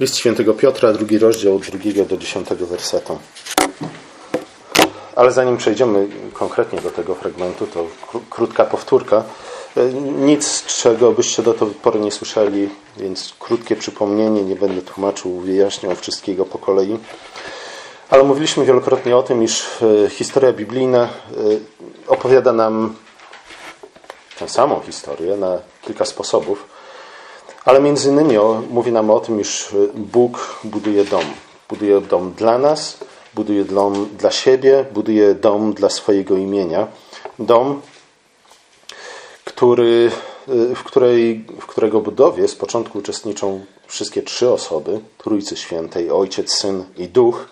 List świętego Piotra, drugi rozdział, od drugiego do dziesiątego wersetu. Ale zanim przejdziemy konkretnie do tego fragmentu, to krótka powtórka. Nic, czego byście do tej pory nie słyszeli, więc krótkie przypomnienie, nie będę tłumaczył, wyjaśniał wszystkiego po kolei. Ale mówiliśmy wielokrotnie o tym, iż e, historia biblijna e, opowiada nam tę samą historię na kilka sposobów. Ale między innymi mówi nam o tym, iż y, Bóg buduje dom. Buduje dom dla nas, buduje dom dla siebie, buduje dom dla swojego imienia. Dom, który, y, w, której, w którego budowie z początku uczestniczą wszystkie trzy osoby Trójcy Świętej, Ojciec, Syn i Duch.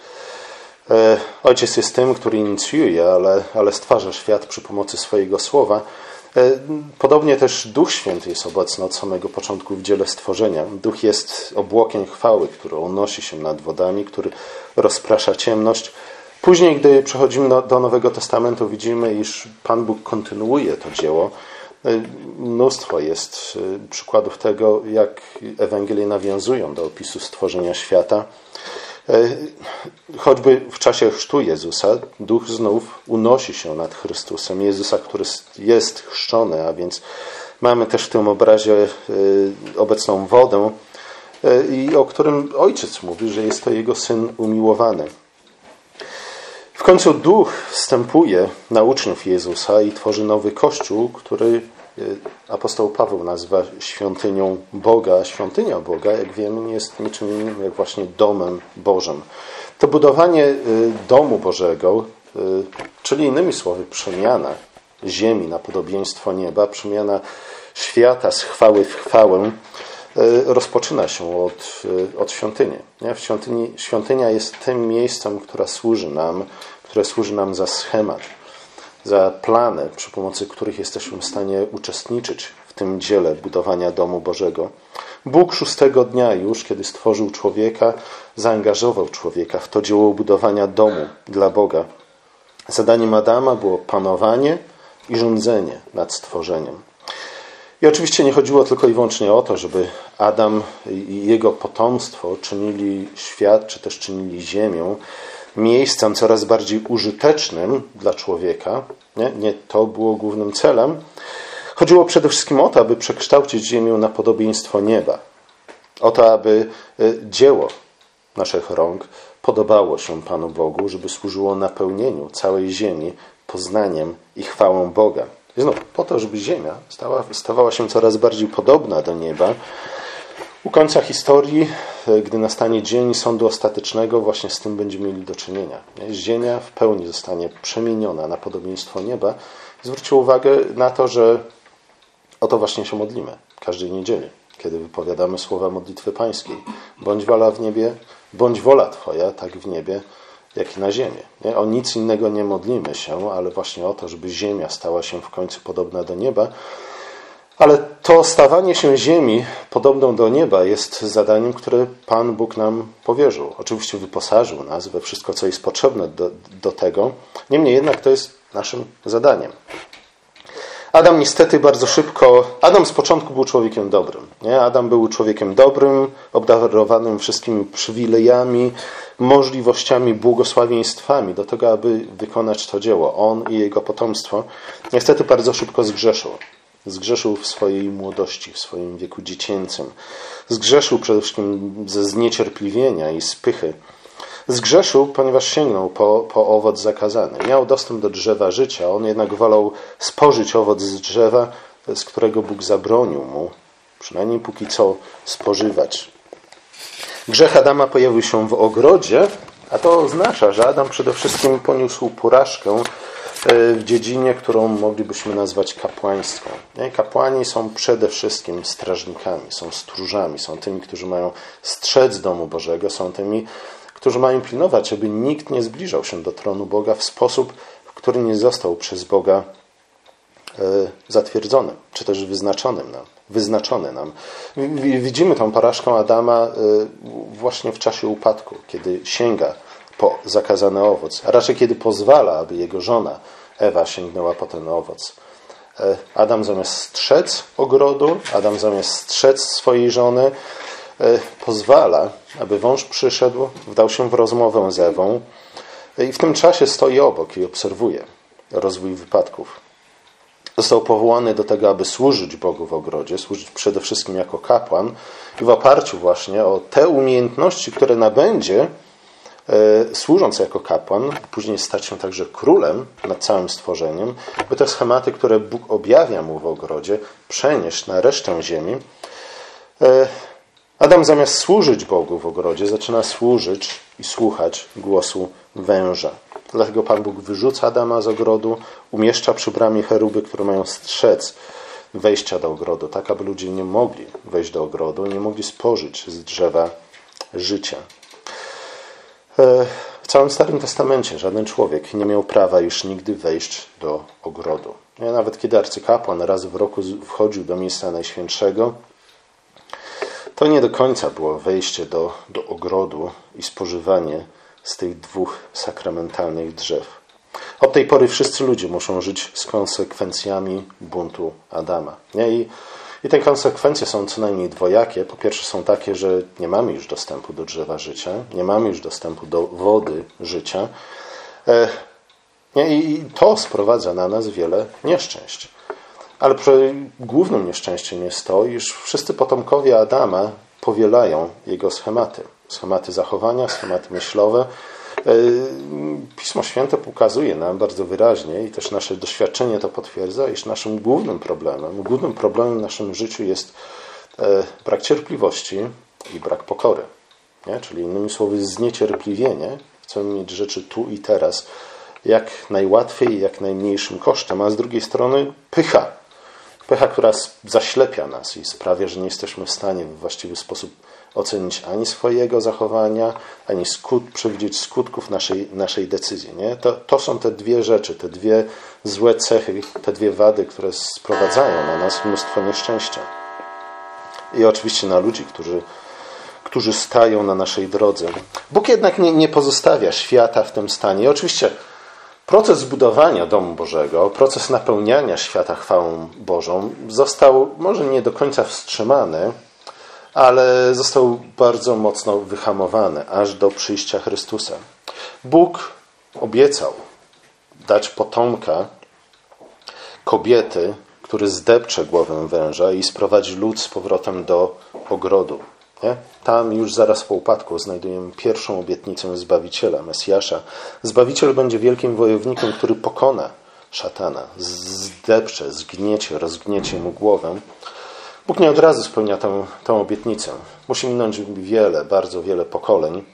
E, ojciec jest tym, który inicjuje, ale, ale stwarza świat przy pomocy swojego słowa. E, podobnie też Duch Święty jest obecny od samego początku w dziele stworzenia. Duch jest obłokiem chwały, który unosi się nad wodami, który rozprasza ciemność. Później, gdy przechodzimy do, Nowego Testamentu, widzimy, iż Pan Bóg kontynuuje to dzieło. E, mnóstwo jest e, przykładów tego, jak Ewangelie nawiązują do opisu stworzenia świata. E, choćby w czasie chrztu Jezusa, duch znów unosi się nad Chrystusem, Jezusa, który jest chrzczony, a więc mamy też w tym obrazie e, obecną wodę, e, i o którym ojciec mówi, że jest to jego syn umiłowany. W końcu duch wstępuje na uczniów Jezusa i tworzy nowy kościół, który apostoł Paweł nazywa świątynią Boga. Świątynia Boga, jak wiemy, nie jest niczym innym jak właśnie domem Bożym. To budowanie y, domu Bożego, y, czyli innymi słowy przemiana ziemi na podobieństwo nieba, przemiana świata z chwały w chwałę, rozpoczyna się od, od świątyni. W świątyni. Świątynia jest tym miejscem, które służy nam, które służy nam za schemat za plany, przy pomocy których jesteśmy w stanie uczestniczyć w tym dziele budowania domu Bożego. Bóg szóstego dnia już, kiedy stworzył człowieka, zaangażował człowieka w to dzieło budowania domu dla Boga. Zadaniem Adama było panowanie i rządzenie nad stworzeniem. I oczywiście nie chodziło tylko i wyłącznie o to, żeby Adam i jego potomstwo czynili świat, czy też czynili ziemię miejscem coraz bardziej użytecznym dla człowieka. Nie, nie to było głównym celem. Chodziło przede wszystkim o to, aby przekształcić Ziemię na podobieństwo nieba. O to, aby y, dzieło naszych rąk podobało się Panu Bogu, żeby służyło napełnieniu całej ziemi poznaniem i chwałą Boga. I znów, po to, żeby Ziemia stała, stawała się coraz bardziej podobna do nieba, u końca historii, e, gdy nastanie dzień sądu ostatecznego, właśnie z tym będziemy mieli do czynienia. Ziemia w pełni zostanie przemieniona na podobieństwo nieba. Zwróćcie uwagę na to, że o to właśnie się modlimy każdej niedzieli, kiedy wypowiadamy słowa modlitwy pańskiej. Bądź wola w niebie, bądź wola Twoja, tak w niebie, jak i na ziemię. Nie? O nic innego nie modlimy się, ale właśnie o to, żeby ziemia stała się w końcu podobna do nieba, ale to stawanie się ziemi podobną do nieba jest zadaniem, które Pan Bóg nam powierzył. Oczywiście wyposażył nas we wszystko, co jest potrzebne do, do tego. Niemniej jednak to jest naszym zadaniem. Adam niestety bardzo szybko. Adam z początku był człowiekiem dobrym. Nie? Adam był człowiekiem dobrym, obdarowanym wszystkimi przywilejami, możliwościami, błogosławieństwami do tego, aby wykonać to dzieło. On i jego potomstwo. Niestety bardzo szybko zgrzeszył. Zgrzeszył w swojej młodości, w swoim wieku dziecięcym. Zgrzeszył przede wszystkim ze zniecierpliwienia i spychy. Zgrzeszył, ponieważ sięgnął po, po owoc zakazany. Miał dostęp do drzewa życia, on jednak wolał spożyć owoc z drzewa, z którego Bóg zabronił mu, przynajmniej póki co, spożywać. Grzech Adama pojawił się w ogrodzie, a to oznacza, że Adam przede wszystkim poniósł porażkę w dziedzinie, którą moglibyśmy nazwać kapłaństwem. Kapłani są przede wszystkim strażnikami, są stróżami, są tymi, którzy mają strzec domu Bożego, są tymi, którzy mają pilnować, aby nikt nie zbliżał się do tronu Boga w sposób, w który nie został przez Boga e, zatwierdzonym, czy też wyznaczonym nam, wyznaczony nam. Widzimy tą porażkę Adama e, właśnie w czasie upadku, kiedy sięga po zakazany owoc, a raczej kiedy pozwala, aby jego żona Ewa sięgnęła po ten owoc. E, Adam zamiast strzec ogrodu, Adam zamiast strzec swojej żony, e, pozwala, aby wąż przyszedł, wdał się w rozmowę z Ewą i w tym czasie stoi obok i obserwuje rozwój wypadków. Został powołany do tego, aby służyć Bogu w ogrodzie, służyć przede wszystkim jako kapłan i w oparciu właśnie o te umiejętności, które nabędzie, e, służąc jako kapłan, później stać się także królem nad całym stworzeniem, by te schematy, które Bóg objawia mu w ogrodzie, przenieść na resztę ziemi. E, Adam zamiast służyć Bogu w ogrodzie, zaczyna służyć i słuchać głosu węża. Dlatego Pan Bóg wyrzuca Adama z ogrodu, umieszcza przy bramie cheruby, które mają strzec wejścia do ogrodu, tak aby ludzie nie mogli wejść do ogrodu, nie mogli spożyć z drzewa życia. E, w całym Starym Testamencie żaden człowiek nie miał prawa już nigdy wejść do ogrodu. Nawet kiedy arcykapłan raz w roku wchodził do miejsca najświętszego, to nie do końca było wejście do, do ogrodu i spożywanie z tych dwóch sakramentalnych drzew. Od tej pory wszyscy ludzie muszą żyć z konsekwencjami buntu Adama. Nie? I, I te konsekwencje są co najmniej dwojakie. Po pierwsze są takie, że nie mamy już dostępu do drzewa życia, nie mamy już dostępu do wody życia. E, nie? I to sprowadza na nas wiele nieszczęść. Ale głównym nieszczęściem jest to, iż wszyscy potomkowie Adama powielają jego schematy. Schematy zachowania, schematy myślowe. E, Pismo Święte pokazuje nam bardzo wyraźnie i też nasze doświadczenie to potwierdza, iż naszym głównym problemem, głównym problemem w naszym życiu jest e, brak cierpliwości i brak pokory. Nie? Czyli innymi słowy zniecierpliwienie. Chcemy mieć rzeczy tu i teraz jak najłatwiej, jak najmniejszym kosztem, a z drugiej strony pycha, Pecha, która zaślepia nas i sprawia, że nie jesteśmy w stanie w właściwy sposób ocenić ani swojego zachowania, ani skut, przewidzieć skutków naszej, naszej decyzji. Nie? To, to są te dwie rzeczy, te dwie złe cechy, te dwie wady, które sprowadzają na nas mnóstwo nieszczęścia. I oczywiście na ludzi, którzy, którzy stają na naszej drodze. Bóg jednak nie, nie pozostawia świata w tym stanie. I oczywiście Proces budowania domu Bożego, proces napełniania świata chwałą Bożą został może nie do końca wstrzymany, ale został bardzo mocno wyhamowany aż do przyjścia Chrystusa. Bóg obiecał dać potomka kobiety, który zdepcze głowę węża i sprowadzi lud z powrotem do ogrodu. Nie? Tam już zaraz po upadku znajdujemy pierwszą obietnicę Zbawiciela, Mesjasza. Zbawiciel będzie wielkim wojownikiem, który pokona szatana, zdepcze, zgniecie, rozgniecie mu głowę. Bóg nie od razu spełnia tę, obietnicę. Musi minąć wiele, bardzo wiele pokoleń,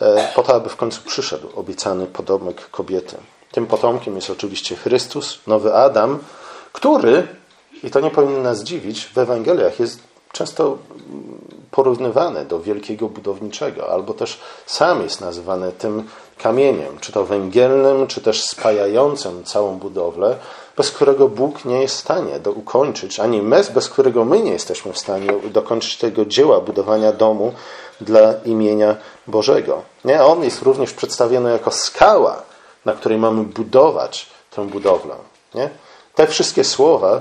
e, po to, aby w końcu przyszedł obiecany podomek kobiety. Tym potomkiem jest oczywiście Chrystus, nowy Adam, który, i to nie powinno nas dziwić, w Ewangeliach jest często porównywany do wielkiego budowniczego, albo też sam jest nazywany tym kamieniem, czy to węgielnym, czy też spajającym całą budowlę, bez którego Bóg nie jest w stanie do ukończyć, ani mes, bez którego my nie jesteśmy w stanie dokończyć tego dzieła budowania domu dla imienia Bożego. Nie? On jest również przedstawiony jako skała, na której mamy budować tę budowlę. Nie? Te wszystkie słowa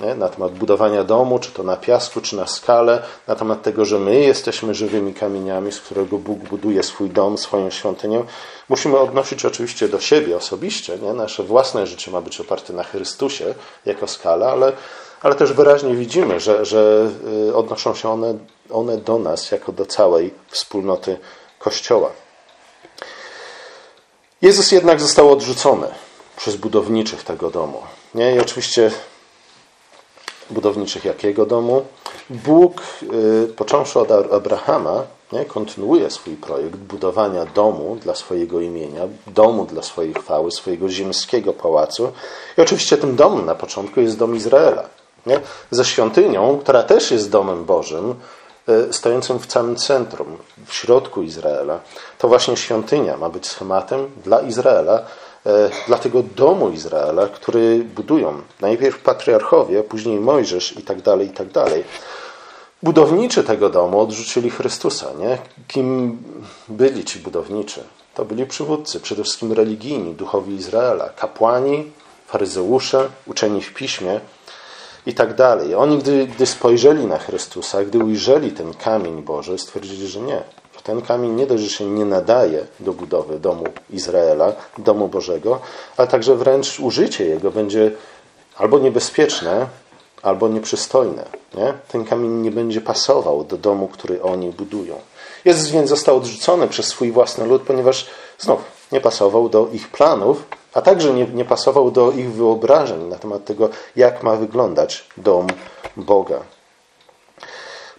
nie? na temat budowania domu, czy to na piasku, czy na skale, na temat tego, że my jesteśmy żywymi kamieniami, z którego Bóg buduje swój dom, swoją świątynię. Musimy odnosić oczywiście do siebie osobiście. Nie? Nasze własne życie ma być oparte na Chrystusie jako skala, ale, ale też wyraźnie widzimy, że, że y, odnoszą się one, one do nas jako do całej wspólnoty Kościoła. Jezus jednak został odrzucony przez budowniczych tego domu. Nie? I oczywiście budowniczych jakiego domu. Bóg, y, począwszy od Abrahama, nie, kontynuuje swój projekt budowania domu dla swojego imienia, domu dla swojej chwały, swojego ziemskiego pałacu. I oczywiście tym domem na początku jest dom Izraela. Nie? Ze świątynią, która też jest domem Bożym, y, stojącym w całym centrum, w środku Izraela. To właśnie świątynia ma być schematem dla Izraela, dla tego domu Izraela, który budują najpierw patriarchowie, później Mojżesz i tak dalej, i tak dalej. Budowniczy tego domu odrzucili Chrystusa. Nie? Kim byli ci budowniczy? To byli przywódcy, przede wszystkim religijni, duchowi Izraela, kapłani, faryzeusze, uczeni w piśmie, i tak dalej. Oni, gdy, gdy spojrzeli na Chrystusa, gdy ujrzeli ten kamień Boży, stwierdzili, że nie. Ten kamień nie dość, że się nie nadaje do budowy domu Izraela, domu Bożego, ale także wręcz użycie jego będzie albo niebezpieczne, albo nieprzystojne. Nie? Ten kamień nie będzie pasował do domu, który oni budują. Jezus więc został odrzucony przez swój własny lud, ponieważ znów nie pasował do ich planów, a także nie, nie pasował do ich wyobrażeń na temat tego, jak ma wyglądać dom Boga.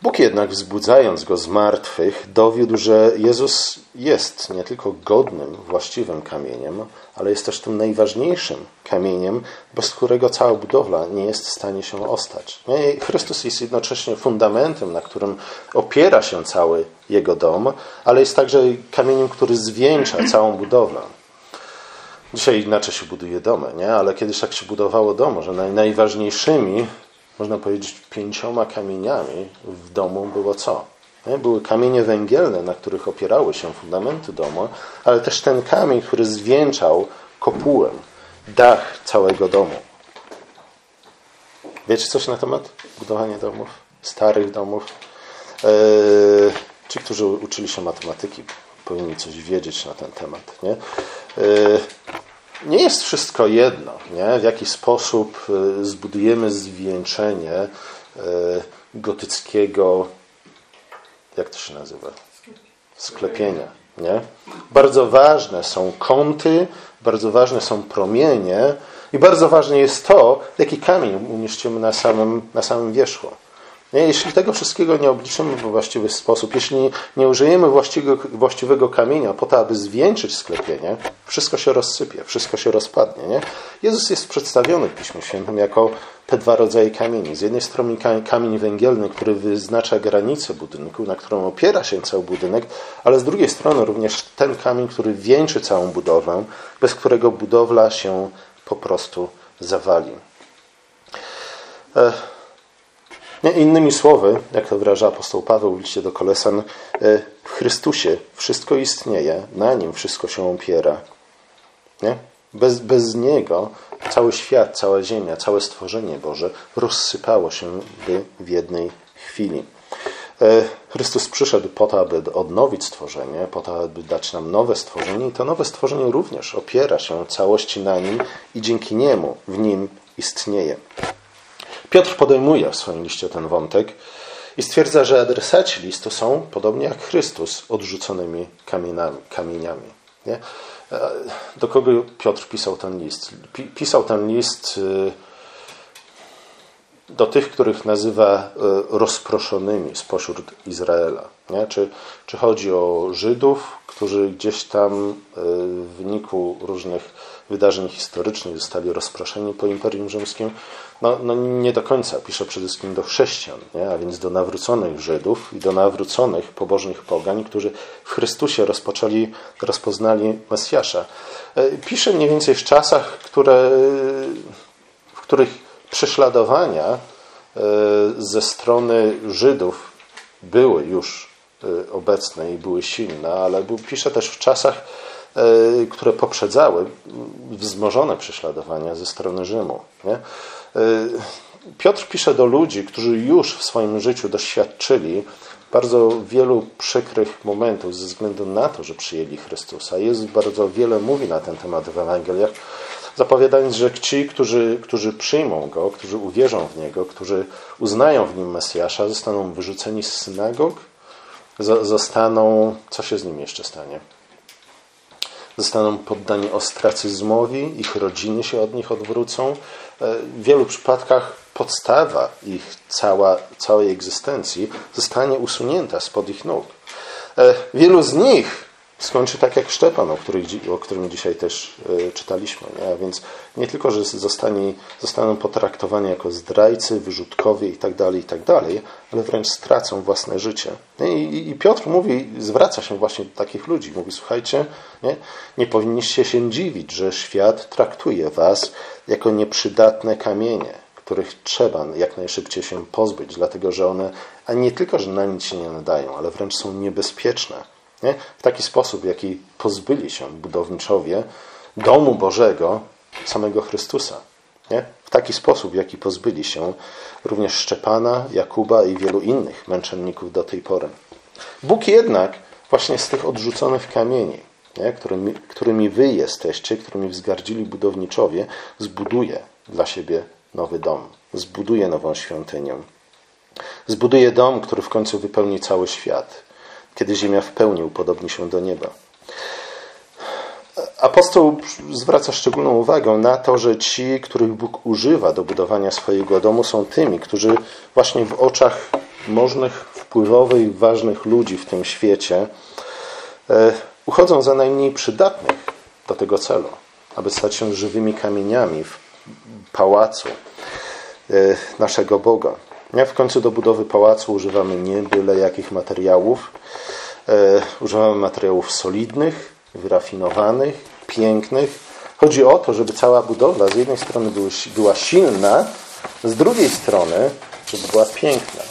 Bóg jednak, wzbudzając go z martwych, dowiódł, że Jezus jest nie tylko godnym, właściwym kamieniem, ale jest też tym najważniejszym kamieniem, bez którego cała budowla nie jest w stanie się ostać. Chrystus jest jednocześnie fundamentem, na którym opiera się cały jego dom, ale jest także kamieniem, który zwieńcza całą budowlę. Dzisiaj inaczej się buduje domy, nie? ale kiedyś tak się budowało domy, że najważniejszymi można powiedzieć, pięcioma kamieniami w domu było co? Były kamienie węgielne, na których opierały się fundamenty domu, ale też ten kamień, który zwieńczał kopułę, dach całego domu. Wiecie coś na temat budowania domów? Starych domów? Eee, ci, którzy uczyli się matematyki, powinni coś wiedzieć na ten temat. Nie? Eee, nie jest wszystko jedno, nie? w jaki sposób y, zbudujemy zwieńczenie y, gotyckiego, jak to się nazywa? Sklepienia. Nie? Bardzo ważne są kąty, bardzo ważne są promienie i bardzo ważne jest to, jaki kamień umieścimy na samym, na samym wierzchu. Jeśli tego wszystkiego nie obliczymy w właściwy sposób, jeśli nie użyjemy właściwego, właściwego kamienia po to, aby zwieńczyć sklepienie, wszystko się rozsypie, wszystko się rozpadnie. Nie? Jezus jest przedstawiony w Piśmie Świętym jako te dwa rodzaje kamieni. Z jednej strony kamień węgielny, który wyznacza granicę budynku, na którą opiera się cały budynek, ale z drugiej strony również ten kamień, który wieńczy całą budowę, bez którego budowla się po prostu zawali. Innymi słowy, jak to wyraża apostoł Paweł w liście do Kolesan, e, w Chrystusie wszystko istnieje, na Nim wszystko się opiera. Nie? Bez, bez Niego cały świat, cała ziemia, całe stworzenie Boże rozsypało się w jednej chwili. E, Chrystus przyszedł po to, aby odnowić stworzenie, po to, aby dać nam nowe stworzenie i to nowe stworzenie również opiera się całości na Nim i dzięki Niemu w Nim istnieje. Piotr podejmuje w swoim liście ten wątek i stwierdza, że adresaci listu są, podobnie jak Chrystus, odrzuconymi kamieniami. kamieniami nie? E, do kogo Piotr pisał ten list? Pisał ten list y, do tych, których nazywa y, rozproszonymi spośród Izraela. Nie? Czy, czy chodzi o Żydów, którzy gdzieś tam y, w wyniku różnych wydarzeń historycznych zostali rozproszeni po Imperium Rzymskim? No, no nie do końca. Pisze przede wszystkim do chrześcijan, nie? a więc do nawróconych Żydów i do nawróconych pobożnych pogań, którzy w Chrystusie rozpoczęli, rozpoznali Mesjasza. E, pisze mniej więcej w czasach, które, w których prześladowania e, ze strony Żydów były już e, obecne i były silne, ale pisze też w czasach, które poprzedzały wzmożone prześladowania ze strony Rzymu. Nie? Piotr pisze do ludzi, którzy już w swoim życiu doświadczyli bardzo wielu przykrych momentów ze względu na to, że przyjęli Chrystusa. Jezus bardzo wiele mówi na ten temat w Ewangeliach, zapowiadając, że ci, którzy, którzy przyjmą Go, którzy uwierzą w Niego, którzy uznają w Nim Mesjasza, zostaną wyrzuceni z synagog, zostaną... Co się z nimi jeszcze stanie? Zostaną poddani ostracyzmowi, ich rodziny się od nich odwrócą. E, w wielu przypadkach podstawa ich cała, całej egzystencji zostanie usunięta spod ich nóg. E, wielu z nich skończy tak jak Szczepan, o, których, o którym dzisiaj też e, czytaliśmy. Nie? A więc nie tylko, że zostanie, zostaną potraktowani jako zdrajcy, wyrzutkowie itd., tak itd., tak ale wręcz stracą własne życie. I, I, Piotr mówi, zwraca się właśnie do takich ludzi. Mówi, słuchajcie, nie, nie powinniście się dziwić, że świat traktuje was jako nieprzydatne kamienie których trzeba jak najszybciej się pozbyć, dlatego że one a nie tylko, że na nic się nie nadają, ale wręcz są niebezpieczne. Nie? W taki sposób, w jaki pozbyli się budowniczowie domu Bożego, samego Chrystusa. Nie? w taki sposób, w jaki pozbyli się również Szczepana, Jakuba i wielu innych męczenników do tej pory. Bóg jednak właśnie z tych odrzuconych kamieni, nie, którymi, którymi wy jesteście, którymi wzgardzili budowniczowie, zbuduje dla siebie nowy dom, zbuduje nową świątynię. Zbuduje dom, który w końcu wypełni cały świat, kiedy ziemia w pełni upodobni się do nieba. Apostoł zwraca szczególną uwagę na to, że ci, których Bóg używa do budowania swojego domu, są tymi, którzy właśnie w oczach możnych, wpływowych ważnych ludzi w tym świecie e, uchodzą za najmniej przydatnych do tego celu, aby stać się żywymi kamieniami w pałacu e, naszego Boga. W końcu do budowy pałacu używamy nie byle jakich materiałów. E, używamy materiałów solidnych, wyrafinowanych, pięknych. Chodzi o to, żeby cała budowla z jednej strony była silna, z drugiej strony, żeby była piękna.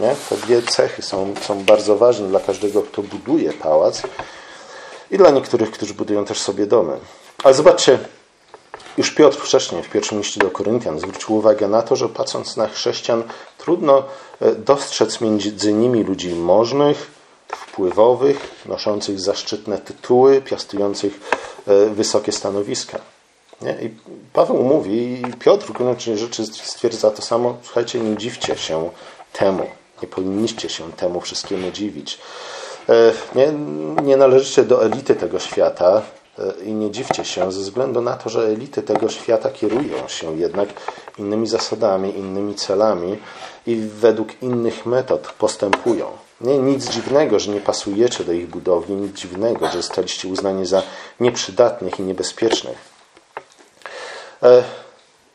Nie? Te dwie cechy są, są bardzo ważne dla każdego, kto buduje pałac i dla niektórych, którzy budują też sobie domy. Ale zobaczcie, już Piotr wcześniej w pierwszym liście do Koryntian zwrócił uwagę na to, że patrząc na chrześcijan, trudno e, dostrzec między nimi ludzi możnych, wpływowych, noszących zaszczytne tytuły, piastujących e, wysokie stanowiska. Nie? I Paweł mówi, i Piotr w gruncie rzeczy stwierdza to samo, słuchajcie, nie dziwcie się temu. Nie powinniście się temu wszystkiemu dziwić. E, nie, nie należycie do elity tego świata i nie dziwcie się ze względu na to, że elity tego świata kierują się jednak innymi zasadami, innymi celami i według innych metod postępują. Nie, nic dziwnego, że nie pasujecie do ich budowli, nic dziwnego, że zostaliście uznani za nieprzydatnych i niebezpiecznych. E,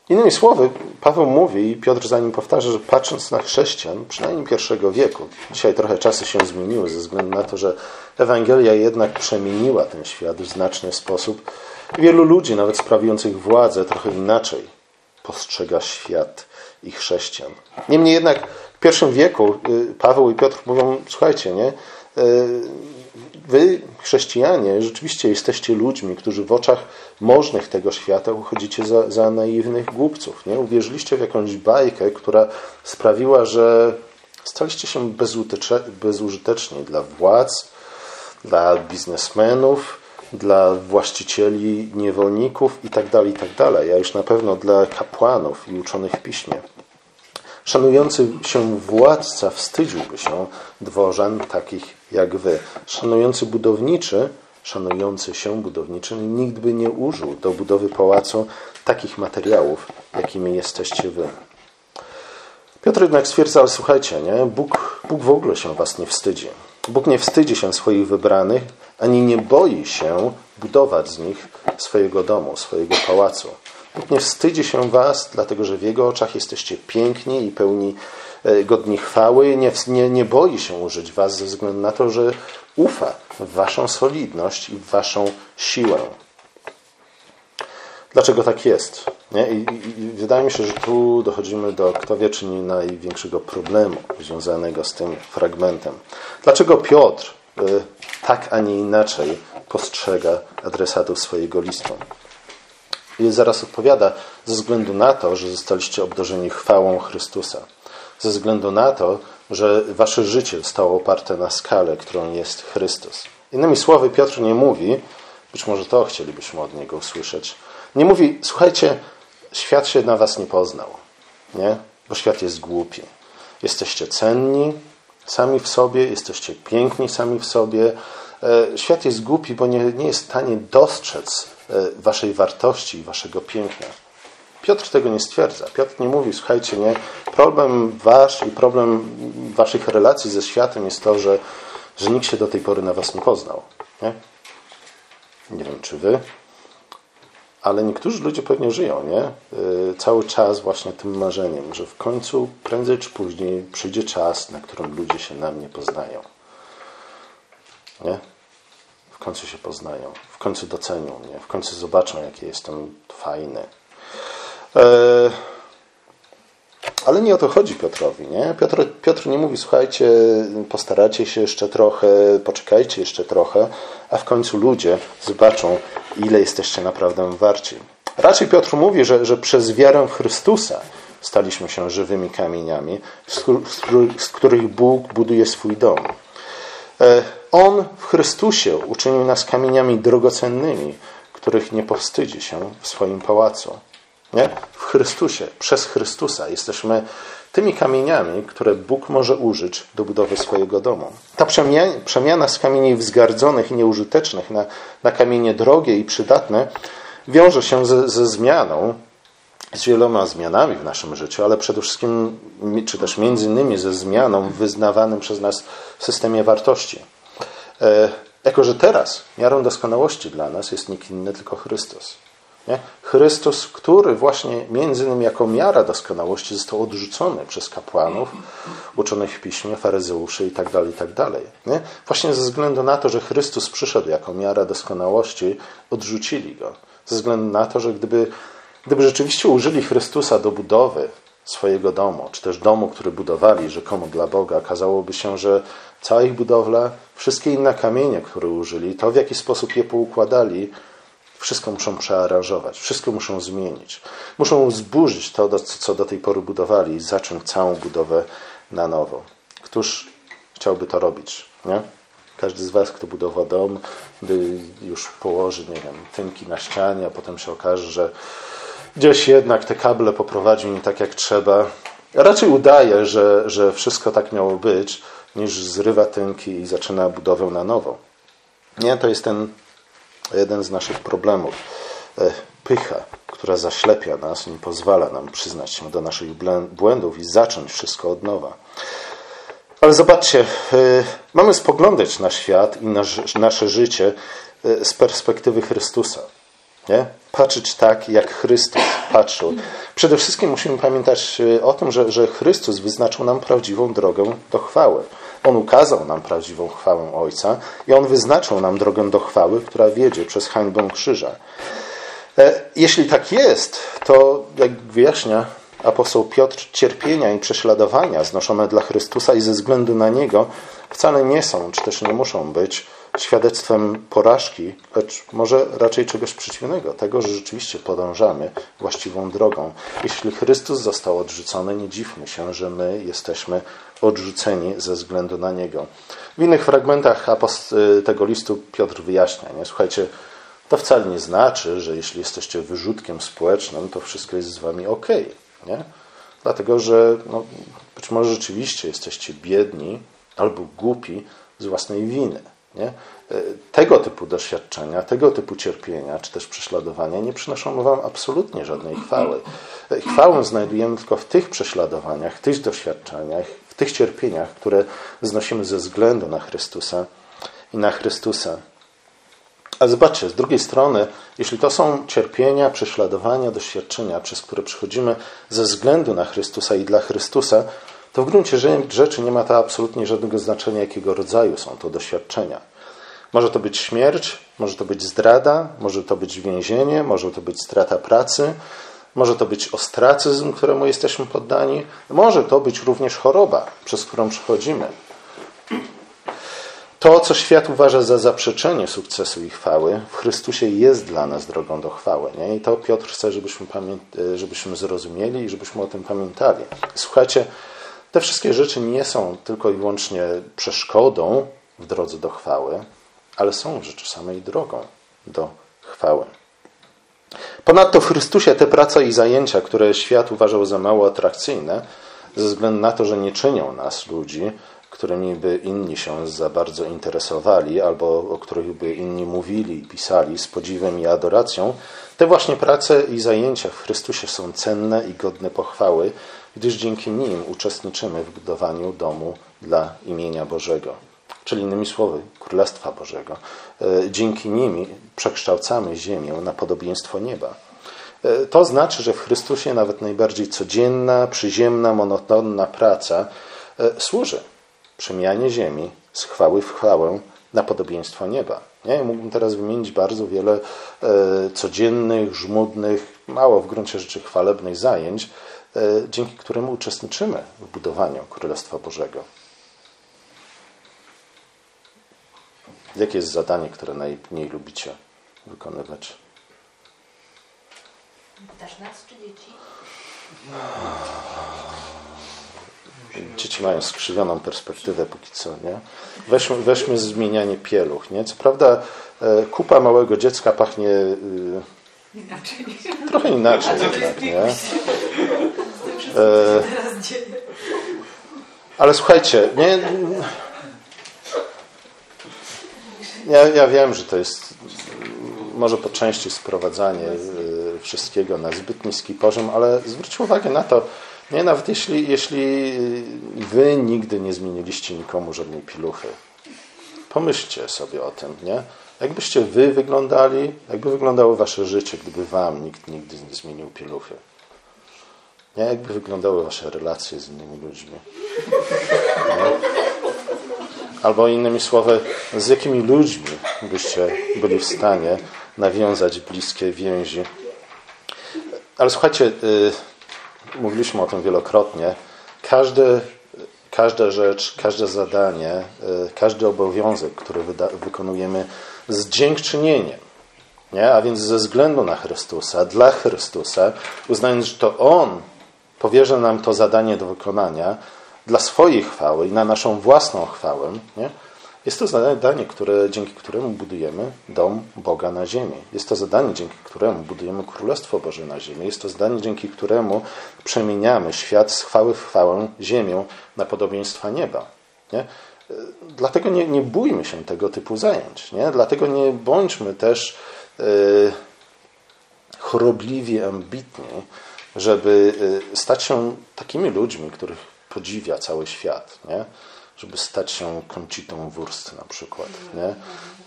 innymi słowy, Paweł mówi i Piotr za nim powtarza, że patrząc na chrześcijan, przynajmniej pierwszego wieku, dzisiaj trochę czasy się zmieniły ze względu na to, że Ewangelia jednak przemieniła ten świat w znaczny sposób. Wielu ludzi, nawet sprawujących władzę, trochę inaczej postrzega świat i chrześcijan. Niemniej jednak pierwszym wieku y, Paweł i Piotr mówią, słuchajcie, nie? Wy, chrześcijanie, rzeczywiście jesteście ludźmi, którzy w oczach możnych tego świata uchodzicie za, za naiwnych głupców. Nie? Uwierzyliście w jakąś bajkę, która sprawiła, że staliście się bezużyteczni dla władz, dla biznesmenów, dla właścicieli niewolników itd., itd., tak a już na pewno dla kapłanów i uczonych w piśmie. Szanujący się władca wstydziłby się dworzan takich jak wy. Szanujący budowniczy, szanujący się budowniczy, nikt by nie użył do budowy pałacu takich materiałów, jakimi jesteście wy. Piotr jednak stwierdza, słuchajcie, nie? Bóg, Bóg w ogóle się was nie wstydzi. Bóg nie wstydzi się swoich wybranych, ani nie boi się budować z nich swojego domu, swojego pałacu. Bóg nie wstydzi się was, dlatego że w Jego oczach jesteście piękni i pełni e, godni chwały. Nie, nie, nie boi się użyć was ze względu na to, że ufa w waszą solidność i w waszą siłę. Dlaczego tak jest? I, i, wydaje mi się, że tu dochodzimy do, kto wie, czy nie największego problemu związanego z tym fragmentem. Dlaczego Piotr y, tak, a nie inaczej postrzega adresatów swojego listu? I zaraz odpowiada, ze względu na to, że zostaliście obdarzeni chwałą Chrystusa. Ze względu na to, że wasze życie zostało oparte na skale, którą jest Chrystus. Innymi słowy, Piotr nie mówi, być może to chcielibyśmy od niego usłyszeć, nie mówi, słuchajcie, świat się na was nie poznał, nie? Bo świat jest głupi. Jesteście cenni sami w sobie, jesteście piękni sami w sobie. E, świat jest głupi, bo nie, nie jest w stanie dostrzec waszej wartości i waszego piękna. Piotr tego nie stwierdza. Piotr nie mówi, słuchajcie, nie, problem wasz i problem waszych relacji ze światem jest to, że, że nikt się do tej pory na was nie poznał. Nie? nie wiem, czy wy, ale niektórzy ludzie pewnie żyją, nie? Y, cały czas właśnie tym marzeniem, że w końcu, prędzej czy później przyjdzie czas, na którym ludzie się na mnie poznają. Nie? W końcu się poznają, końcu docenią mnie, w końcu zobaczą, jaki jestem fajny. E, ale nie o to chodzi Piotrowi. Nie? Piotr, Piotr nie mówi, słuchajcie, postaracie się jeszcze trochę, poczekajcie jeszcze trochę, a w końcu ludzie zobaczą, ile jesteście naprawdę warci. Raczej Piotr mówi, że, że przez wiarę w Chrystusa staliśmy się żywymi kamieniami, z których Bóg buduje swój dom. E, On w Chrystusie uczynił nas kamieniami drogocennymi, których nie powstydzi się w swoim pałacu. Nie? W Chrystusie, przez Chrystusa jesteśmy tymi kamieniami, które Bóg może użyć do budowy swojego domu. Ta przemiana z kamieni wzgardzonych i nieużytecznych na, na kamienie drogie i przydatne wiąże się ze, ze zmianą, z wieloma zmianami w naszym życiu, ale przede wszystkim, czy też między innymi ze zmianą w wyznawanym przez nas systemie wartości. E, jako, że teraz miarą doskonałości dla nas jest nikt inny, tylko Chrystus. Nie? Chrystus, który właśnie między innymi jako miara doskonałości został odrzucony przez kapłanów, uczonych w piśmie, faryzeuszy itd., tak itd. Tak nie? Właśnie ze względu na to, że Chrystus przyszedł jako miara doskonałości, odrzucili go. Ze względu na to, że gdyby, gdyby rzeczywiście użyli Chrystusa do budowy swojego domu, czy też domu, który budowali rzekomo dla Boga, okazałoby się, że cała ich budowla, wszystkie inne kamienie, które użyli, to w jaki sposób je poukładali, wszystko muszą przearanżować, wszystko muszą zmienić. Muszą zburzyć to, co do tej pory budowali i zacząć całą budowę na nowo. Któż chciałby to robić? Nie? Każdy z Was, kto budował dom, by już położy, nie wiem, tynki na ścianie, a potem się okaże, że gdzieś jednak te kable poprowadził nie tak jak trzeba. Raczej udaje, że, że wszystko tak miało być, niż zrywa tynki i zaczyna budowę na nowo. Nie, to jest ten jeden z naszych problemów. E, pycha, która zaślepia nas, nie pozwala nam przyznać się do naszych błędów i zacząć wszystko od nowa. Ale zobaczcie, e, mamy spoglądać na świat i na nasze życie e, z perspektywy Chrystusa. Nie? Patrzeć tak, jak Chrystus patrzył. Przede wszystkim musimy pamiętać o tym, że, że Chrystus wyznaczył nam prawdziwą drogę do chwały. On ukazał nam prawdziwą chwałę Ojca i On wyznaczył nam drogę do chwały, która wiedzie przez hańbę krzyża. E, jeśli tak jest, to jak wyjaśnia apostoł Piotr, cierpienia i prześladowania znoszone dla Chrystusa i ze względu na Niego wcale nie są, czy też nie muszą być świadectwem porażki, lecz może raczej czegoś przeciwnego, tego, że rzeczywiście podążamy właściwą drogą. Jeśli Chrystus został odrzucony, nie dziwmy się, że my jesteśmy odrzuceni ze względu na Niego. W innych fragmentach tego listu Piotr wyjaśnia, nie? słuchajcie, to wcale nie znaczy, że jeśli jesteście wyrzutkiem społecznym, to wszystko jest z wami ok. Nie? Dlatego, że no, być może rzeczywiście jesteście biedni albo głupi z własnej winy. Nie? E, tego typu doświadczenia, tego typu cierpienia, czy też prześladowania nie przynoszą Wam absolutnie żadnej chwały. E, chwałę znajdujemy tylko w tych prześladowaniach, w tych doświadczeniach, w tych cierpieniach, które znosimy ze względu na Chrystusa i na Chrystusa. A zobaczcie, z drugiej strony, jeśli to są cierpienia, prześladowania, doświadczenia, przez które przechodzimy ze względu na Chrystusa i dla Chrystusa, to w gruncie rzeczy nie ma to absolutnie żadnego znaczenia, jakiego rodzaju są to doświadczenia. Może to być śmierć, może to być zdrada, może to być więzienie, może to być strata pracy, może to być ostracyzm, któremu jesteśmy poddani, może to być również choroba, przez którą przechodzimy. To, co świat uważa za zaprzeczenie sukcesu i chwały, w Chrystusie jest dla nas drogą do chwały. Nie? I to Piotr chce, żebyśmy, żebyśmy zrozumieli i żebyśmy o tym pamiętali. Słuchajcie, te wszystkie rzeczy nie są tylko i wyłącznie przeszkodą w drodze do chwały, ale są rzeczy samej drogą do chwały. Ponadto w Chrystusie te prace i zajęcia, które świat uważał za mało atrakcyjne, ze względu na to, że nie czynią nas ludzi, którymi by inni się za bardzo interesowali, albo o których by inni mówili i pisali z podziwem i adoracją, te właśnie prace i zajęcia w Chrystusie są cenne i godne pochwały, gdyż dzięki nim uczestniczymy w budowaniu domu dla imienia Bożego, czyli innymi słowy, Królestwa Bożego. E, dzięki nimi przekształcamy ziemię na podobieństwo nieba. E, to znaczy, że w Chrystusie nawet najbardziej codzienna, przyziemna, monotonna praca e, służy przemianie ziemi z chwały w chwałę na podobieństwo nieba. Nie? Mógłbym teraz wymienić bardzo wiele codziennych, żmudnych, mało w gruncie rzeczy chwalebnych zajęć, dzięki któremu uczestniczymy w budowaniu Królestwa Bożego. Jakie jest zadanie, które najmniej lubicie wykonywać? Pytasz nas czy dzieci? Dzieci mają skrzywioną perspektywę póki co, nie? Weźmy, weźmy zmienianie pieluch, nie? Co prawda e, kupa małego dziecka pachnie y, Inaczej. trochę inaczej jednak, nie? E, ale słuchajcie, nie... Ja, ja wiem, że to jest może po części sprowadzanie y, wszystkiego na zbyt niski poziom, ale zwróćcie uwagę na to, nie, nawet jeśli, jeśli wy nigdy nie zmieniliście nikomu żadnej piluchy, pomyślcie sobie o tym, nie? Jakbyście wy wyglądali, jakby wyglądało wasze życie, gdyby wam nikt nigdy nie zmienił pieluchy? Nie? Jakby wyglądały wasze relacje z innymi ludźmi? Nie? Albo innymi słowy, z jakimi ludźmi byście byli w stanie nawiązać bliskie więzi? Ale słuchajcie, y, mówiliśmy o tym wielokrotnie. Każdy, każda rzecz, każde zadanie, y, każdy obowiązek, który wykonujemy z dziękczynieniem, nie? a więc ze względu na Chrystusa, dla Chrystusa, uznając, że to On powierza nam to zadanie do wykonania dla swojej chwały i na naszą własną chwałę, nie? Jest to zadanie, które, dzięki któremu budujemy dom Boga na ziemi. Jest to zadanie, dzięki któremu budujemy Królestwo Boże na ziemi. Jest to zadanie, dzięki któremu przemieniamy świat z chwały w chwałę, ziemię na podobieństwa nieba. Nie? Dlatego nie, nie bójmy się tego typu zajęć. Nie? Dlatego nie bądźmy też yy, chorobliwi, ambitni, żeby yy, stać się takimi ludźmi, których podziwia cały świat. Nie? żeby stać się Koncitą Wurst na przykład, nie?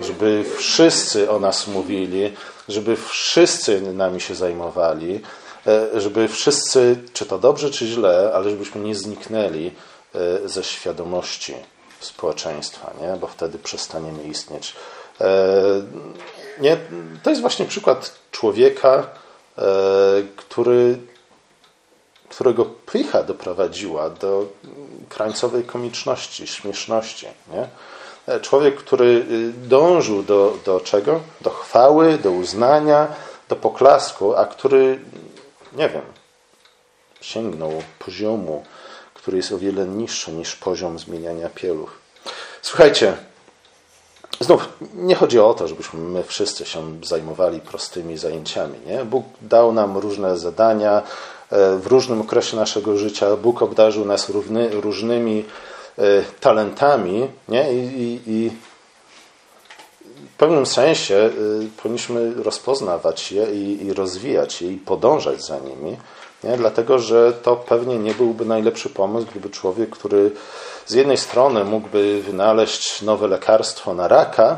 Żeby wszyscy o nas mówili, żeby wszyscy nami się zajmowali, e, żeby wszyscy, czy to dobrze, czy źle, ale żebyśmy nie zniknęli e, ze świadomości społeczeństwa, nie? Bo wtedy przestaniemy istnieć. E, nie? To jest właśnie przykład człowieka, który którego pycha doprowadziła do krańcowej komiczności, śmieszności. Nie? Człowiek, który y, dążył do, do czego? Do chwały, do uznania, do poklasku, a który, nie wiem, sięgnął poziomu, który jest o wiele niższy niż poziom zmieniania pieluch. Słuchajcie, znów nie chodzi o to, żebyśmy my wszyscy się zajmowali prostymi zajęciami. Nie? Bóg dał nam różne zadania, w różnym okresie naszego życia. Bóg obdarzył nas równy, różnymi e, talentami nie? I, i, i w pewnym sensie e, powinniśmy rozpoznawać je i, i rozwijać je i podążać za nimi. Nie? Dlatego, że to pewnie nie byłby najlepszy pomysł, gdyby człowiek, który z jednej strony mógłby wynaleźć nowe lekarstwo na raka,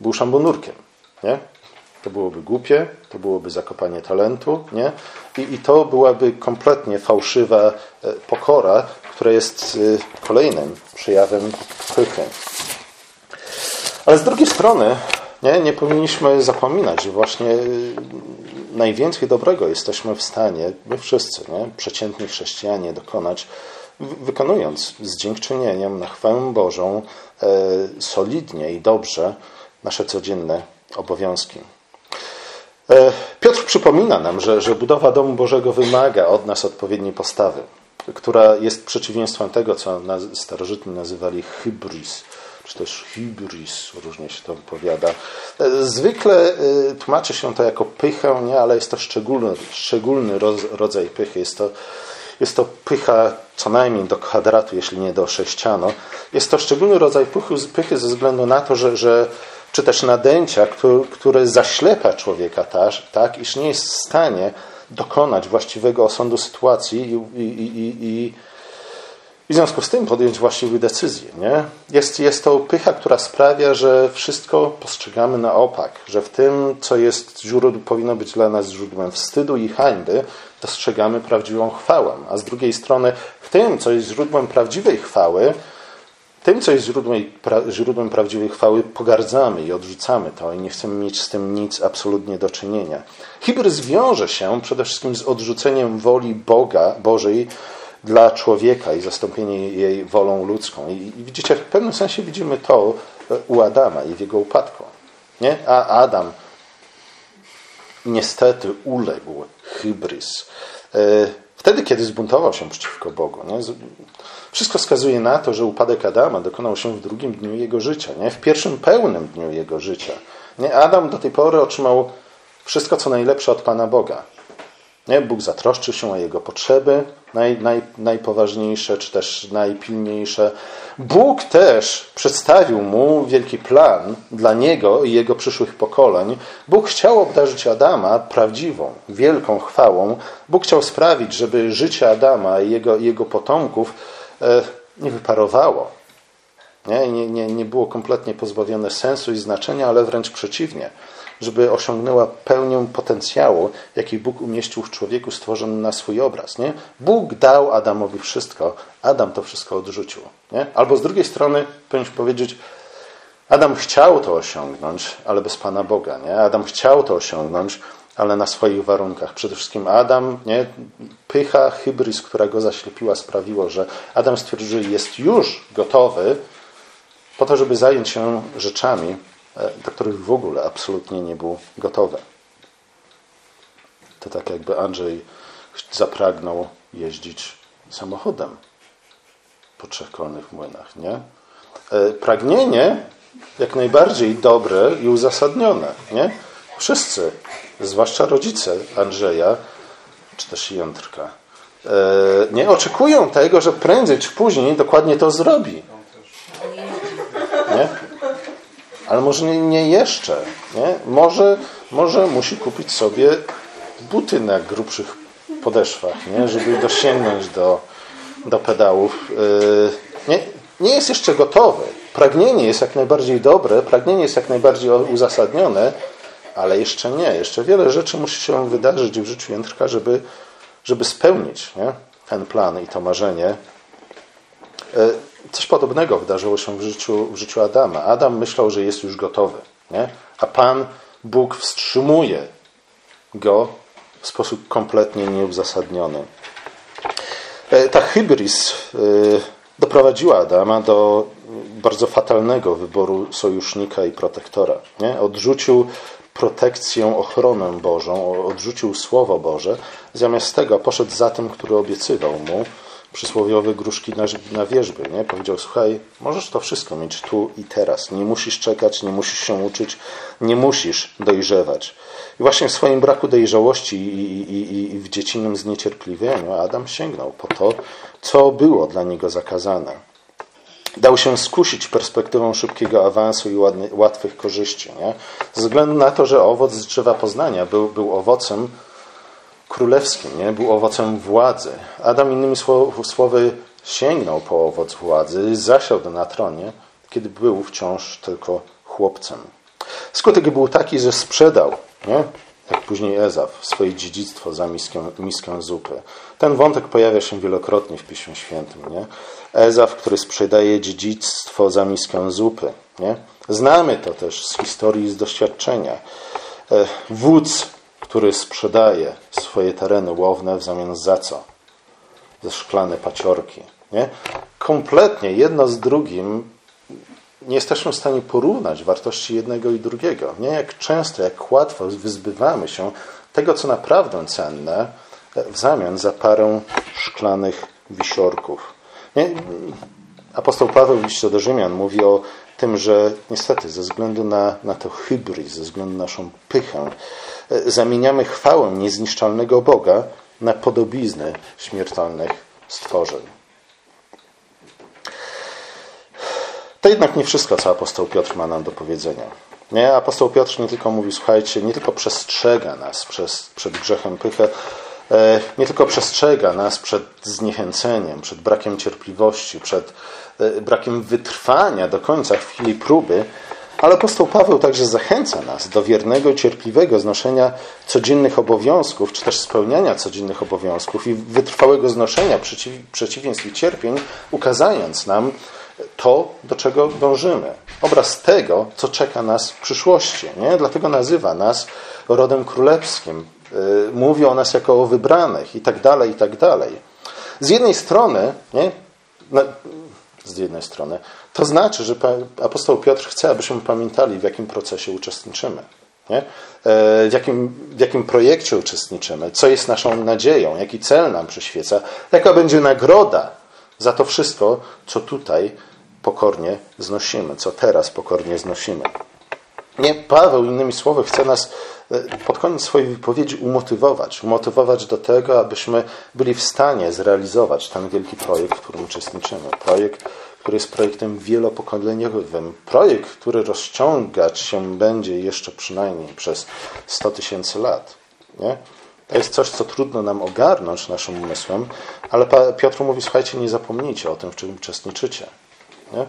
był szambonurkiem. Nie? To byłoby głupie, to byłoby zakopanie talentu, nie? I, i to byłaby kompletnie fałszywa e, pokora, która jest e, kolejnym przejawem pychy. Ale z drugiej strony nie, nie powinniśmy zapominać, że właśnie e, najwięcej dobrego jesteśmy w stanie, my wszyscy, nie, przeciętni chrześcijanie, dokonać, wykonując z dziękczynieniem na chwałę Bożą solidnie i dobrze nasze codzienne obowiązki. E, Piotr przypomina nam, że, że budowa domu Bożego wymaga od nas odpowiedniej postawy, która jest przeciwieństwem tego, co starożytni nazywali hybris, czy też hybris, różnie się to wypowiada. E, zwykle e, tłumaczy się to jako pychę, nie, ale jest to szczególny, szczególny rodzaj pychy. Jest to, jest to pycha co najmniej do kwadratu, jeśli nie do sześcianu. Jest to szczególny rodzaj pychy, pychy ze względu na to, że, że czy też nadęcia, które zaślepa człowieka tak, iż nie jest w stanie dokonać właściwego osądu sytuacji i, i, i, i, w związku z tym podjąć właściwe decyzje. Nie? Jest, jest to pycha, która sprawia, że wszystko postrzegamy na opak, że w tym, co jest źródłem, powinno być dla nas źródłem wstydu i hańby, dostrzegamy prawdziwą chwałę. A z drugiej strony, w tym, co jest źródłem prawdziwej chwały, tym, co jest źródłem, pra, źródłem prawdziwej chwały, pogardzamy i odrzucamy to i nie chcemy mieć z tym nic absolutnie do czynienia. Hibryz wiąże się przede wszystkim z odrzuceniem woli Boga, Bożej dla człowieka i zastąpienie jej wolą ludzką. I, i widzicie, w pewnym sensie widzimy to u Adama i w jego upadku. Nie? A Adam niestety uległ hybris. E, wtedy, kiedy zbuntował się przeciwko Bogu. Nie? Wszystko wskazuje na to, że upadek Adama dokonał się w drugim dniu jego życia, nie? w pierwszym pełnym dniu jego życia. Nie? Adam do tej pory otrzymał wszystko, co najlepsze od Pana Boga. Nie? Bóg zatroszczył się o jego potrzeby, naj, naj, najpoważniejsze czy też najpilniejsze. Bóg też przedstawił mu wielki plan dla niego i jego przyszłych pokoleń. Bóg chciał obdarzyć Adama prawdziwą, wielką chwałą. Bóg chciał sprawić, żeby życie Adama i jego, jego potomków e, nie wyparowało. Nie? Nie, nie, nie było kompletnie pozbawione sensu i znaczenia, ale wręcz przeciwnie żeby osiągnęła pełnię potencjału, jaki Bóg umieścił w człowieku stworzony na swój obraz. Nie? Bóg dał Adamowi wszystko, Adam to wszystko odrzucił. Nie? Albo z drugiej strony, powinniśmy powiedzieć, Adam chciał to osiągnąć, ale bez Pana Boga. Nie? Adam chciał to osiągnąć, ale na swoich warunkach. Przede wszystkim Adam, nie? pycha, hybrys, która go zaślepiła, sprawiło, że Adam stwierdził, że jest już gotowy po to, żeby zająć się rzeczami, do których w ogóle absolutnie nie był gotowy. To tak jakby Andrzej zapragnął jeździć samochodem po trzech kolnych młynach, nie? E, pragnienie jak najbardziej dobre i uzasadnione, nie? Wszyscy, zwłaszcza rodzice Andrzeja, czy też Jątrka, e, nie oczekują tego, że prędzej czy później dokładnie to zrobi. Nie? Ale może nie, nie jeszcze. Nie? Może, może musi kupić sobie buty na grubszych podeszwach, nie? żeby dosięgnąć do, do pedałów. Yy, nie, nie jest jeszcze gotowy. Pragnienie jest jak najbardziej dobre, pragnienie jest jak najbardziej uzasadnione, ale jeszcze nie. Jeszcze wiele rzeczy musi się wydarzyć w życiu Jędrka, żeby, żeby spełnić nie? ten plan i to marzenie. Coś podobnego wydarzyło się w życiu, w życiu Adama. Adam myślał, że jest już gotowy, nie? a Pan Bóg wstrzymuje go w sposób kompletnie nieuzasadniony. E, ta hybris e, doprowadziła Adama do bardzo fatalnego wyboru sojusznika i protektora. Nie? Odrzucił protekcję, ochronę Bożą, odrzucił Słowo Boże, zamiast tego poszedł za tym, który obiecywał mu, przysłowiowe gruszki na, na wierzby. Nie? Powiedział, słuchaj, możesz to wszystko mieć tu i teraz. Nie musisz czekać, nie musisz się uczyć, nie musisz dojrzewać. I właśnie w swoim braku dojrzałości i, i, i w dziecinnym zniecierpliwieniu Adam sięgnął po to, co było dla niego zakazane. Dał się skusić perspektywą szybkiego awansu i łatwych korzyści. Nie? Ze względu na to, że owoc z drzewa poznania był, był owocem, królewskim, nie? był owocem władzy. Adam innymi słowy sięgnął po owoc władzy, zasiadł na tronie, kiedy był wciąż tylko chłopcem. Skutek był taki, że sprzedał, nie? jak później Ezaf, swoje dziedzictwo za miskę, miskę zupy. Ten wątek pojawia się wielokrotnie w Piśmie Świętym. Nie? Ezaf, który sprzedaje dziedzictwo za miskę zupy. Nie? Znamy to też z historii, z doświadczenia. E, wódz który sprzedaje swoje tereny łowne w zamian za co? Za szklane paciorki. Nie? Kompletnie jedno z drugim nie jesteśmy w stanie porównać wartości jednego i drugiego. Nie jak często, jak łatwo wyzbywamy się tego, co naprawdę cenne, w zamian za parę szklanych wisiorków. Nie? Apostoł Paweł w liście do Rzymian mówi o tym, że niestety ze względu na, na to hybryz, ze względu na naszą pychę, zamieniamy chwałę niezniszczalnego Boga na podobizny śmiertelnych stworzeń. To jednak nie wszystko, co apostoł Piotr ma nam do powiedzenia. Nie, apostoł Piotr nie tylko mówi, słuchajcie, nie tylko przestrzega nas przez, przed grzechem pychę, e, nie tylko przestrzega nas przed zniechęceniem, przed brakiem cierpliwości, przed E, brakiem wytrwania do końca w chwili próby, ale apostoł Paweł także zachęca nas do wiernego i cierpliwego znoszenia codziennych obowiązków, czy też spełniania codziennych obowiązków i wytrwałego znoszenia przeciw, przeciwieństw i cierpień, ukazając nam to, do czego dążymy. Obraz tego, co czeka nas w przyszłości. Nie? Dlatego nazywa nas rodem królewskim. E, mówi o nas jako o wybranych i tak dalej, i tak dalej. Z jednej strony nie, z jednej strony. To znaczy, że apostoł Piotr chce, abyśmy pamiętali, w jakim procesie uczestniczymy. Nie? E, w, jakim, w jakim projekcie uczestniczymy, co jest naszą nadzieją, jaki cel nam przyświeca, jaka będzie nagroda za to wszystko, co tutaj pokornie znosimy, co teraz pokornie znosimy. Nie, Paweł, innymi słowy, chce nas e, pod koniec swojej wypowiedzi umotywować. Umotywować do tego, abyśmy byli w stanie zrealizować ten wielki projekt, w którym uczestniczymy. Projekt, który jest projektem wielopokoleniowym. Projekt, który rozciągać się będzie jeszcze przynajmniej przez 100 tysięcy lat. Nie? To jest coś, co trudno nam ogarnąć naszym umysłem, ale Piotr mówi, słuchajcie, nie zapomnijcie o tym, w czym uczestniczycie. Nie?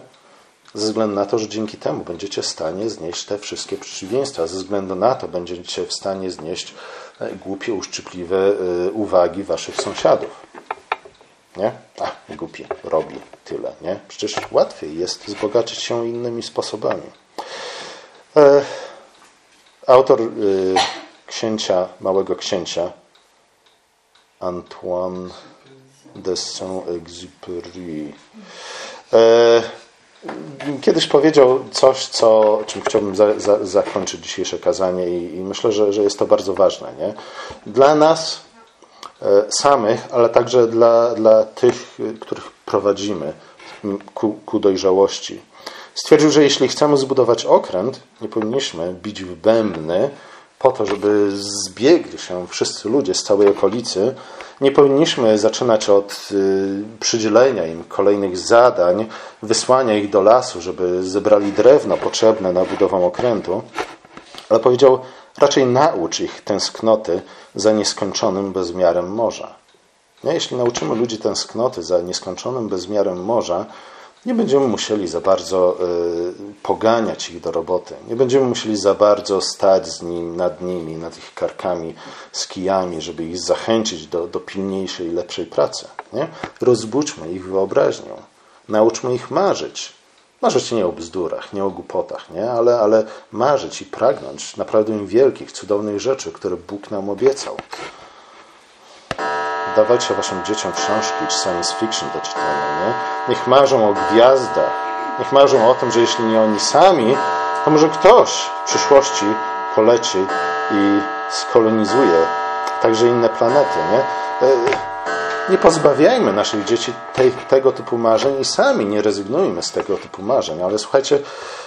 Ze względu na to, że dzięki temu będziecie w stanie znieść te wszystkie przeciwieństwa. Ze względu na to będziecie w stanie znieść e, głupie, uszczypliwe e, uwagi waszych sąsiadów. Nie? A, głupi, robi tyle. Nie? Przecież łatwiej jest wzbogacić się innymi sposobami. E, autor e, księcia, Małego Księcia, Antoine de Saint-Exupéry, e, kiedyś powiedział coś, co, czym chciałbym za, za, zakończyć dzisiejsze kazanie i, i myślę, że, że, jest to bardzo ważne. Nie? Dla nas samych, ale także dla, dla tych, których prowadzimy ku, ku dojrzałości. Stwierdził, że jeśli chcemy zbudować okręt, nie powinniśmy bić w bębny po to, żeby zbiegli się wszyscy ludzie z całej okolicy, nie powinniśmy zaczynać od y, przydzielenia im kolejnych zadań, wysłania ich do lasu, żeby zebrali drewno potrzebne na budowę okrętu, ale powiedział, raczej naucz ich tęsknoty za nieskończonym bezmiarem morza. Jeśli nauczymy ludzi tęsknoty za nieskończonym bezmiarem morza, nie będziemy musieli za bardzo y, poganiać ich do roboty. Nie będziemy musieli za bardzo stać z nim, nad nimi, nad ich karkami, z kijami, żeby ich zachęcić do, do pilniejszej lepszej pracy. Nie? Rozbudźmy ich wyobraźnię. Nauczmy ich marzyć. Marzyć nie o bzdurach, nie o głupotach, nie? Ale, ale marzyć i pragnąć naprawdę wielkich, cudownych rzeczy, które Bóg nam obiecał. Dawajcie waszym dzieciom książki czy science fiction do czytania. Nie? Niech marzą o gwiazdach. Niech marzą o tym, że jeśli nie oni sami, to może ktoś w przyszłości poleci i skolonizuje także inne planety. Nie, e, nie pozbawiajmy naszych dzieci tej, tego typu marzeń i sami nie rezygnujmy z tego typu marzeń. Ale słuchajcie,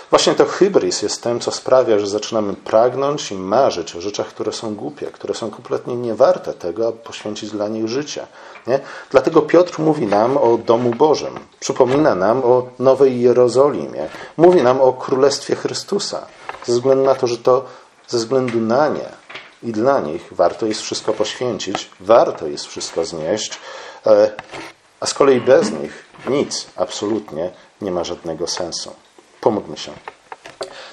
Właśnie to hybris jest tym, co sprawia, że zaczynamy pragnąć i marzyć o rzeczach, które są głupie, które są kompletnie niewarte tego, aby poświęcić dla nich życie. Nie? Dlatego Piotr mówi nam o domu Bożym, przypomina nam o Nowej Jerozolimie, mówi nam o Królestwie Chrystusa, ze względu na to, że to ze względu na nie i dla nich warto jest wszystko poświęcić, warto jest wszystko znieść, e, a z kolei bez nich nic absolutnie nie ma żadnego sensu. Pomódlmy się.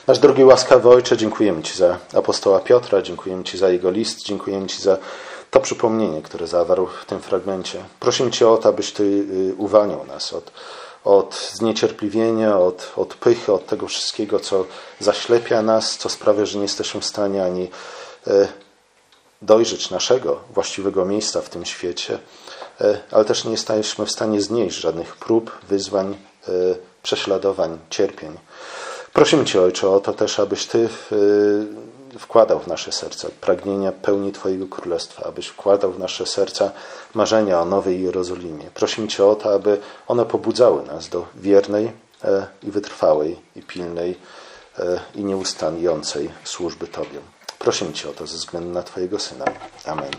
Nasz drogi łaskawy Ojcze, dziękujemy Ci za apostoła Piotra, dziękujemy Ci za jego list, dziękujemy Ci za to przypomnienie, które zawarł w tym fragmencie. Prosimy Cię o to, abyś Ty y, uwalniał nas od, od zniecierpliwienia, od, od pychy, od tego wszystkiego, co zaślepia nas, co sprawia, że nie jesteśmy w stanie ani dojrzeć naszego właściwego miejsca w tym świecie, y, ale też nie jesteśmy w stanie znieść żadnych prób, wyzwań, prześladowań, cierpień. Prosimy Cię, Ojcze, o to też, abyś Ty wkładał w nasze serca pragnienia pełni Twojego Królestwa, abyś wkładał w nasze serca marzenia o Nowej Jerozolimie. Prosimy Cię o to, aby one pobudzały nas do wiernej e, i wytrwałej, i pilnej, e, i nieustającej służby Tobie. Prosimy Cię o to ze względu na Twojego Syna. Amen.